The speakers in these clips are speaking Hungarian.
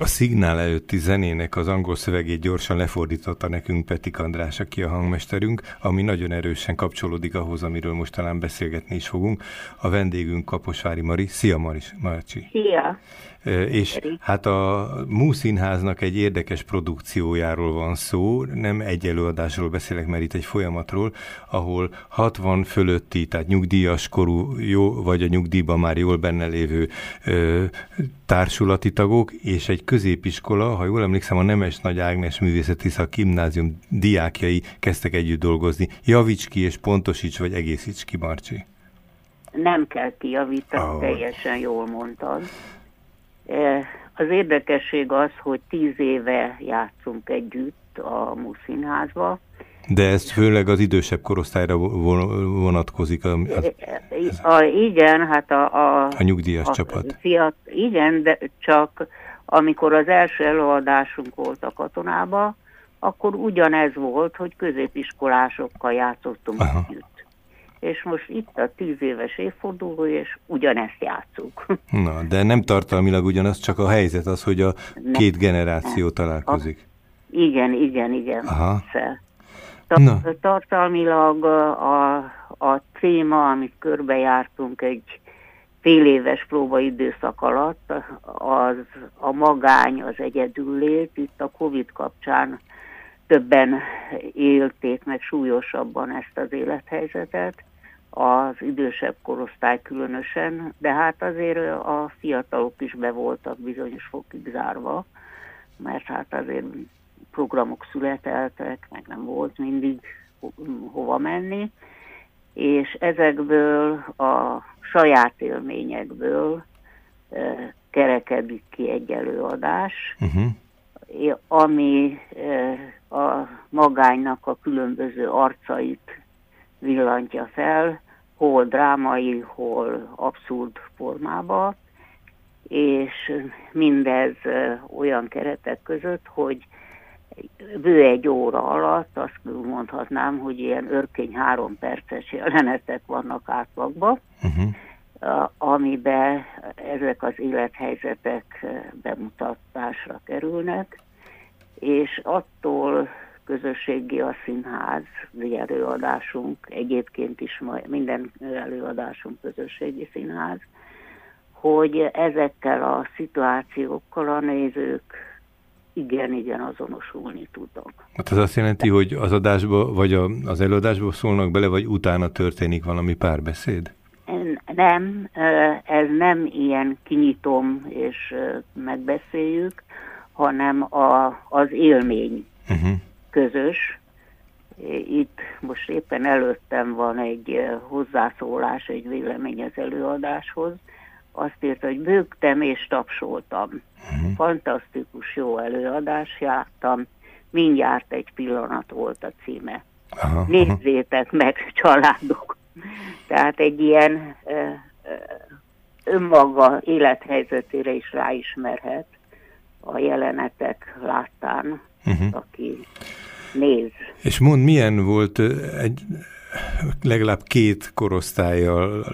A szignál előtti zenének az angol szövegét gyorsan lefordította nekünk Petik András, aki a hangmesterünk, ami nagyon erősen kapcsolódik ahhoz, amiről most talán beszélgetni is fogunk. A vendégünk Kaposvári Mari. Szia Maris, Marcsi! Szia! És hát a Múszínháznak egy érdekes produkciójáról van szó, nem egy előadásról beszélek, mert itt egy folyamatról, ahol 60 fölötti, tehát nyugdíjas korú, jó, vagy a nyugdíjban már jól benne lévő ö, társulati tagok, és egy középiskola, ha jól emlékszem, a Nemes Nagy Ágnes Művészeti Szak Gimnázium diákjai kezdtek együtt dolgozni. Javíts ki és pontosíts, vagy egészíts ki, Marcsi. Nem kell kijavítani, oh. teljesen jól mondtad. Az érdekesség az, hogy tíz éve játszunk együtt a Muszínházba. De ez főleg az idősebb korosztályra vonatkozik? A, az, a, igen, hát a... A, a nyugdíjas a csapat. Fiat, igen, de csak amikor az első előadásunk volt a katonába, akkor ugyanez volt, hogy középiskolásokkal játszottunk Aha. együtt és most itt a tíz éves évforduló, és ugyanezt játszuk. Na, de nem tartalmilag ugyanaz, csak a helyzet az, hogy a nem, két generáció nem. találkozik. A, igen, igen, igen. Aha. Tar- tartalmilag a, a téma, amit körbejártunk egy fél éves próbaidőszak alatt, az a magány, az egyedüllét, itt a Covid kapcsán többen élték meg súlyosabban ezt az élethelyzetet, az idősebb korosztály különösen, de hát azért a fiatalok is be voltak bizonyos fokig zárva, mert hát azért programok születeltek, meg nem volt mindig hova menni, és ezekből a saját élményekből e, kerekedik ki egy előadás, uh-huh. Ami a magánynak a különböző arcait villantja fel, hol drámai, hol abszurd formába, és mindez olyan keretek között, hogy bő egy óra alatt azt mondhatnám, hogy ilyen örkény három perces jelenetek vannak átlagban, uh-huh. amiben ezek az élethelyzetek bemutatásra kerülnek, és attól közösségi a színház, előadásunk, egyébként is minden előadásunk közösségi színház, hogy ezekkel a szituációkkal a nézők igen-igen azonosulni tudnak. Hát ez azt jelenti, hogy az adásba, vagy a, az előadásba szólnak bele, vagy utána történik valami párbeszéd? Nem, ez nem ilyen kinyitom és megbeszéljük, hanem a, az élmény. Uh-huh közös. Itt most éppen előttem van egy eh, hozzászólás, egy vélemény az előadáshoz. Azt írta, hogy bőgtem és tapsoltam. Uh-huh. Fantasztikus jó előadás, jártam. Mindjárt egy pillanat volt a címe. Aha, Nézzétek aha. meg, családok. Tehát egy ilyen eh, eh, önmaga élethelyzetére is ráismerhet a jelenetek láttán, uh-huh. aki néz. És mond, milyen volt egy legalább két korosztályjal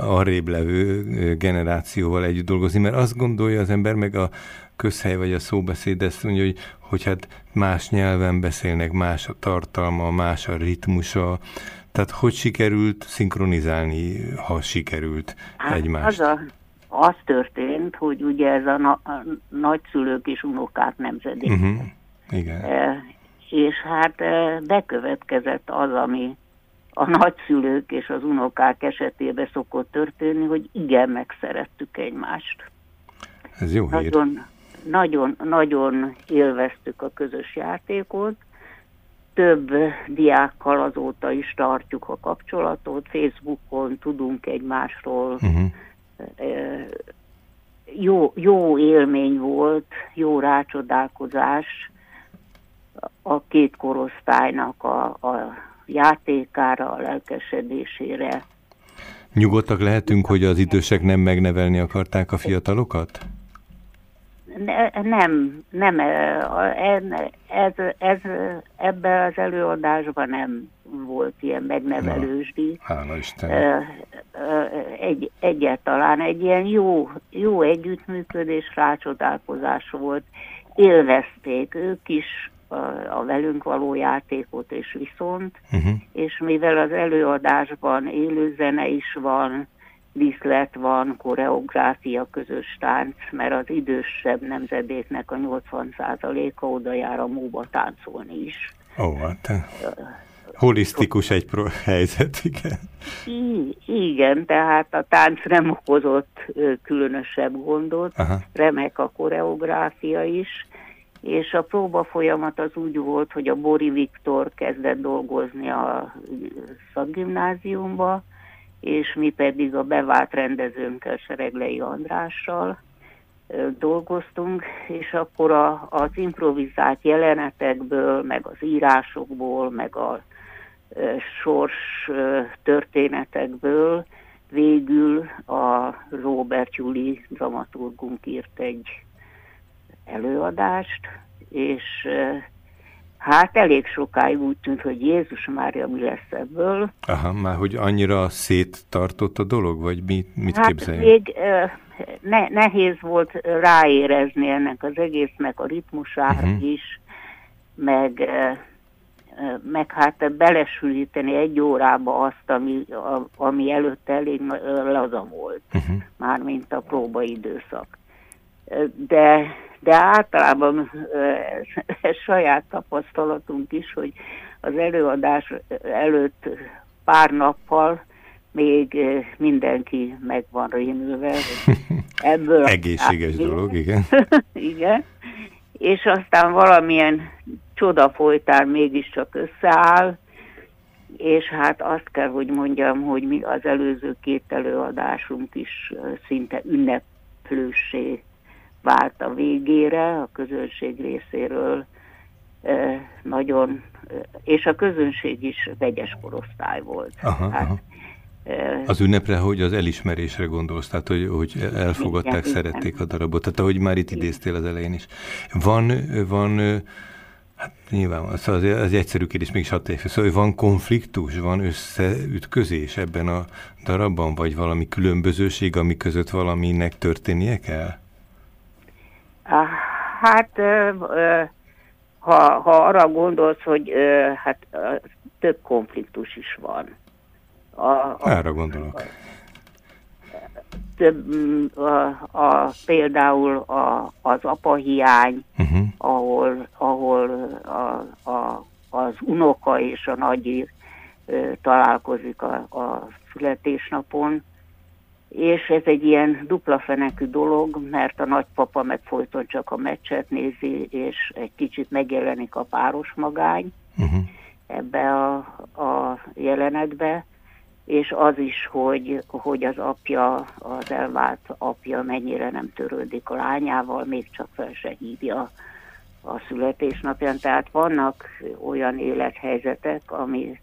arrébb levő generációval együtt dolgozni, mert azt gondolja az ember, meg a közhely vagy a szóbeszéd ezt mondja, hogy, hogy hát más nyelven beszélnek, más a tartalma, más a ritmusa, tehát hogy sikerült szinkronizálni, ha sikerült hát egymást? Az, a, az történt, hogy ugye ez a, na, a nagyszülők és unokák nemzedék. Uh-huh. Igen. E, és hát bekövetkezett az, ami a nagyszülők és az unokák esetében szokott történni, hogy igen, megszerettük egymást. Ez jó nagyon, hír. Nagyon, nagyon élveztük a közös játékot, több diákkal azóta is tartjuk a kapcsolatot, Facebookon tudunk egymásról. Uh-huh. Jó, jó élmény volt, jó rácsodálkozás, a két korosztálynak a, a játékára, a lelkesedésére. Nyugodtak lehetünk, hogy az idősek nem megnevelni akarták a fiatalokat? nem, nem, ez, ez, ebben az előadásban nem volt ilyen megnevelősdi. Hála Isten. Egy, egyáltalán egy ilyen jó, jó együttműködés, rácsodálkozás volt. Élvezték ők is a, a velünk való játékot és viszont, uh-huh. és mivel az előadásban élőzene is van, diszlet van, koreográfia, közös tánc, mert az idősebb nemzedéknek a 80%-a oda jár a móba táncolni is. Ó, hát holisztikus egy pro helyzet, igen. I igen, tehát a tánc nem okozott különösebb gondot, Aha. remek a koreográfia is, és a próba folyamat az úgy volt, hogy a Bori Viktor kezdett dolgozni a szakgimnáziumba, és mi pedig a bevált rendezőnkkel, Sereglei Andrással dolgoztunk, és akkor a, az improvizált jelenetekből, meg az írásokból, meg a sors történetekből végül a Robert Juli dramaturgunk írt egy előadást, és Hát elég sokáig úgy tűnt, hogy Jézus Mária mi lesz ebből. Aha, már hogy annyira széttartott a dolog, vagy mit, mit hát képzeljünk? még ne, nehéz volt ráérezni ennek az egésznek a ritmusára uh-huh. is, meg, meg hát belesülíteni egy órába azt, ami, ami előtte elég laza volt, uh-huh. mármint a próbaidőszak. De de általában ez saját tapasztalatunk is, hogy az előadás előtt pár nappal még mindenki meg van rémülve. Ebből Egészséges dolog, igen. igen. És aztán valamilyen csoda folytán mégiscsak összeáll, és hát azt kell, hogy mondjam, hogy mi az előző két előadásunk is szinte ünneplősé vált a végére a közönség részéről nagyon, és a közönség is vegyes korosztály volt. Aha, hát, aha. Az ünnepre, hogy az elismerésre gondolsz, tehát hogy, hogy elfogadták, igen, szerették igen. a darabot, tehát ahogy már itt idéztél az elején is. Van, van hát nyilván az, az, az egyszerű kérdés mégis hadd fel, szóval van konfliktus, van összeütközés ebben a darabban, vagy valami különbözőség, ami között valaminek történnie kell? Hát, ha, ha arra gondolsz, hogy hát több konfliktus is van. A, a, Arra gondolok. Több, a, a, például a, az apahiány, uh-huh. Ahol, ahol a, a, az unoka és a nagyi találkozik a, a születésnapon, és ez egy ilyen dupla fenekű dolog, mert a nagypapa meg folyton csak a meccset nézi, és egy kicsit megjelenik a páros magány uh-huh. ebbe a, a jelenetbe, és az is, hogy, hogy az apja, az elvált apja mennyire nem törődik a lányával, még csak fel se hívja a születésnapján. Tehát vannak olyan élethelyzetek, ami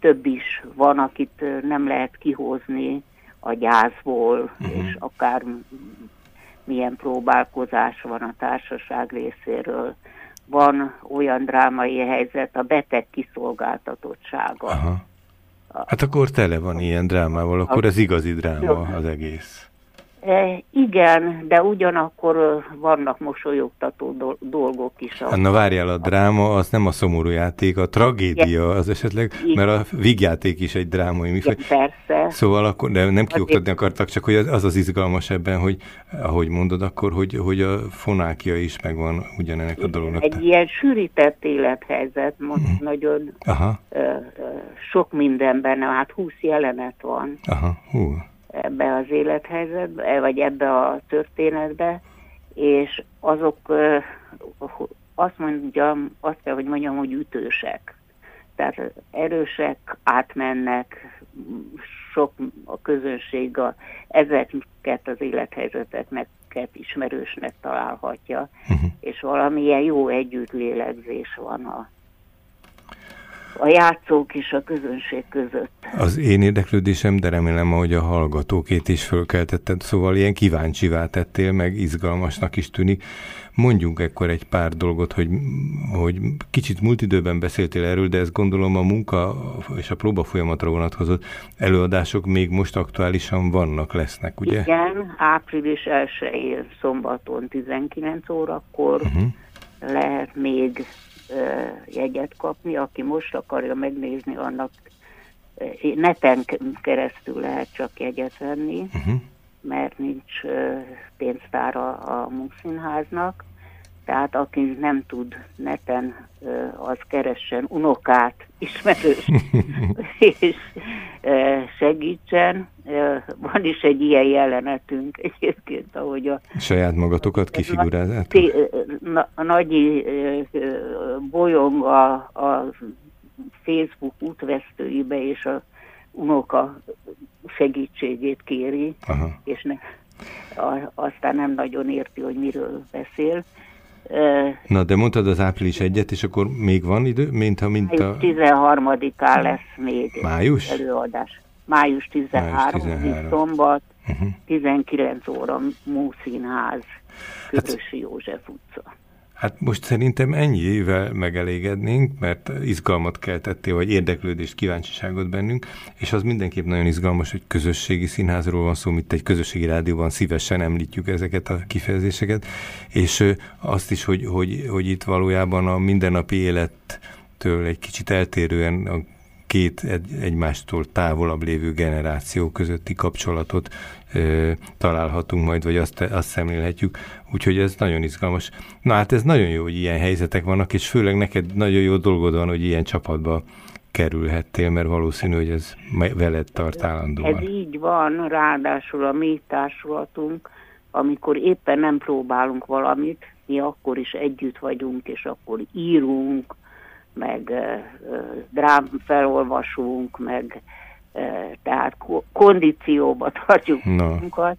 több is van, akit nem lehet kihozni a gyászból, uh-huh. és akár milyen próbálkozás van a társaság részéről. Van olyan drámai helyzet, a beteg kiszolgáltatottsága. Aha. Hát akkor tele van ilyen drámával, akkor ez igazi dráma az egész. E, igen, de ugyanakkor vannak mosolyogtató dolgok is. A... Na várjál, a dráma az nem a szomorú játék, a tragédia az esetleg, igen. mert a vígjáték is egy drámai műfaj. persze. Szóval akkor, de nem kioktatni akartak, csak hogy az az izgalmas ebben, hogy ahogy mondod akkor, hogy, hogy a fonákia is megvan ugyanennek a dolognak. Egy ilyen sűrített élethelyzet, most mm. nagyon Aha. sok mindenben, hát húsz jelenet van. Aha, hú ebbe az élethelyzetbe, vagy ebbe a történetbe, és azok azt mondjam, azt kell, hogy mondjam, hogy ütősek. Tehát erősek, átmennek, sok a közönség a, ezeket az élethelyzeteknek ismerősnek találhatja, uh-huh. és valamilyen jó együttlélegzés van a a játszók és a közönség között. Az én érdeklődésem, de remélem, hogy a hallgatókét is fölkeltetted, szóval ilyen kíváncsivá tettél, meg izgalmasnak is tűnik. Mondjunk ekkor egy pár dolgot, hogy, hogy kicsit múlt időben beszéltél erről, de ezt gondolom a munka és a próba folyamatra vonatkozott előadások még most aktuálisan vannak, lesznek, ugye? Igen, április 1 szombaton 19 órakor uh-huh. lehet még jegyet kapni, aki most akarja megnézni, annak neten keresztül lehet csak jegyet venni, uh-huh. mert nincs pénztára a munkszínháznak, tehát aki nem tud neten, az keressen unokát, ismerős, és segítsen. Van is egy ilyen jelenetünk egyébként, ahogy a... Saját magatokat kifigurálzátok? A Nagyi bolyong a, a Facebook útvesztőibe, és a unoka segítségét kéri, Aha. és ne, a, aztán nem nagyon érti, hogy miről beszél. Na, de mondtad az április egyet, és akkor még van idő, mint ha mint a... 13-án lesz még Május? előadás. Május 13, Május 13. szombat, uh-huh. 19 óra Múszínház, Körösi hát, József utca. Hát most szerintem ennyivel megelégednénk, mert izgalmat keltettél, vagy érdeklődést, kíváncsiságot bennünk, és az mindenképp nagyon izgalmas, hogy közösségi színházról van szó, mint egy közösségi rádióban szívesen említjük ezeket a kifejezéseket, és azt is, hogy, hogy, hogy itt valójában a mindennapi élettől egy kicsit eltérően a két egy, egymástól távolabb lévő generáció közötti kapcsolatot ö, találhatunk majd, vagy azt, azt szemlélhetjük. Úgyhogy ez nagyon izgalmas. Na hát ez nagyon jó, hogy ilyen helyzetek vannak, és főleg neked nagyon jó dolgod van, hogy ilyen csapatba kerülhettél, mert valószínű, hogy ez veled tart állandóan. Ez így van, ráadásul a mi társulatunk, amikor éppen nem próbálunk valamit, mi akkor is együtt vagyunk, és akkor írunk, meg drám felolvasunk, meg tehát kondícióba tartjuk no. magunkat,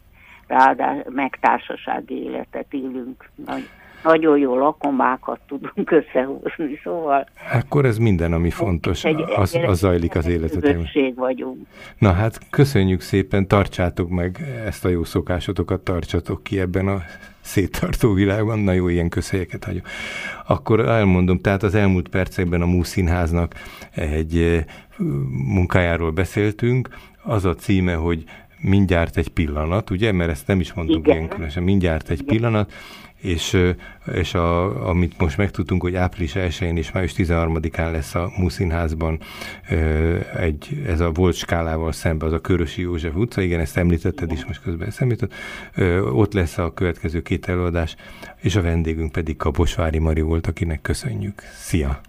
ráadásul meg társasági életet élünk. Nagy, nagyon jó lakomákat tudunk összehozni, szóval... Akkor ez minden, ami fontos, egy, az, az zajlik az életetében. vagyunk. Na hát köszönjük szépen, tartsátok meg ezt a jó szokásotokat, tartsatok ki ebben a széttartó világban, na jó, ilyen közhelyeket hagyok. Akkor elmondom, tehát az elmúlt percekben a Múszínháznak egy munkájáról beszéltünk, az a címe, hogy mindjárt egy pillanat, ugye, mert ezt nem is mondtuk ilyen különösen, mindjárt egy Igen. pillanat, és, és a, amit most megtudtunk, hogy április 1-én és május 13-án lesz a Muszínházban egy, ez a volt skálával szemben, az a Körösi József utca, igen, ezt említetted is most közben eszemlített, ott lesz a következő két előadás, és a vendégünk pedig Kaposvári Mari volt, akinek köszönjük. Szia!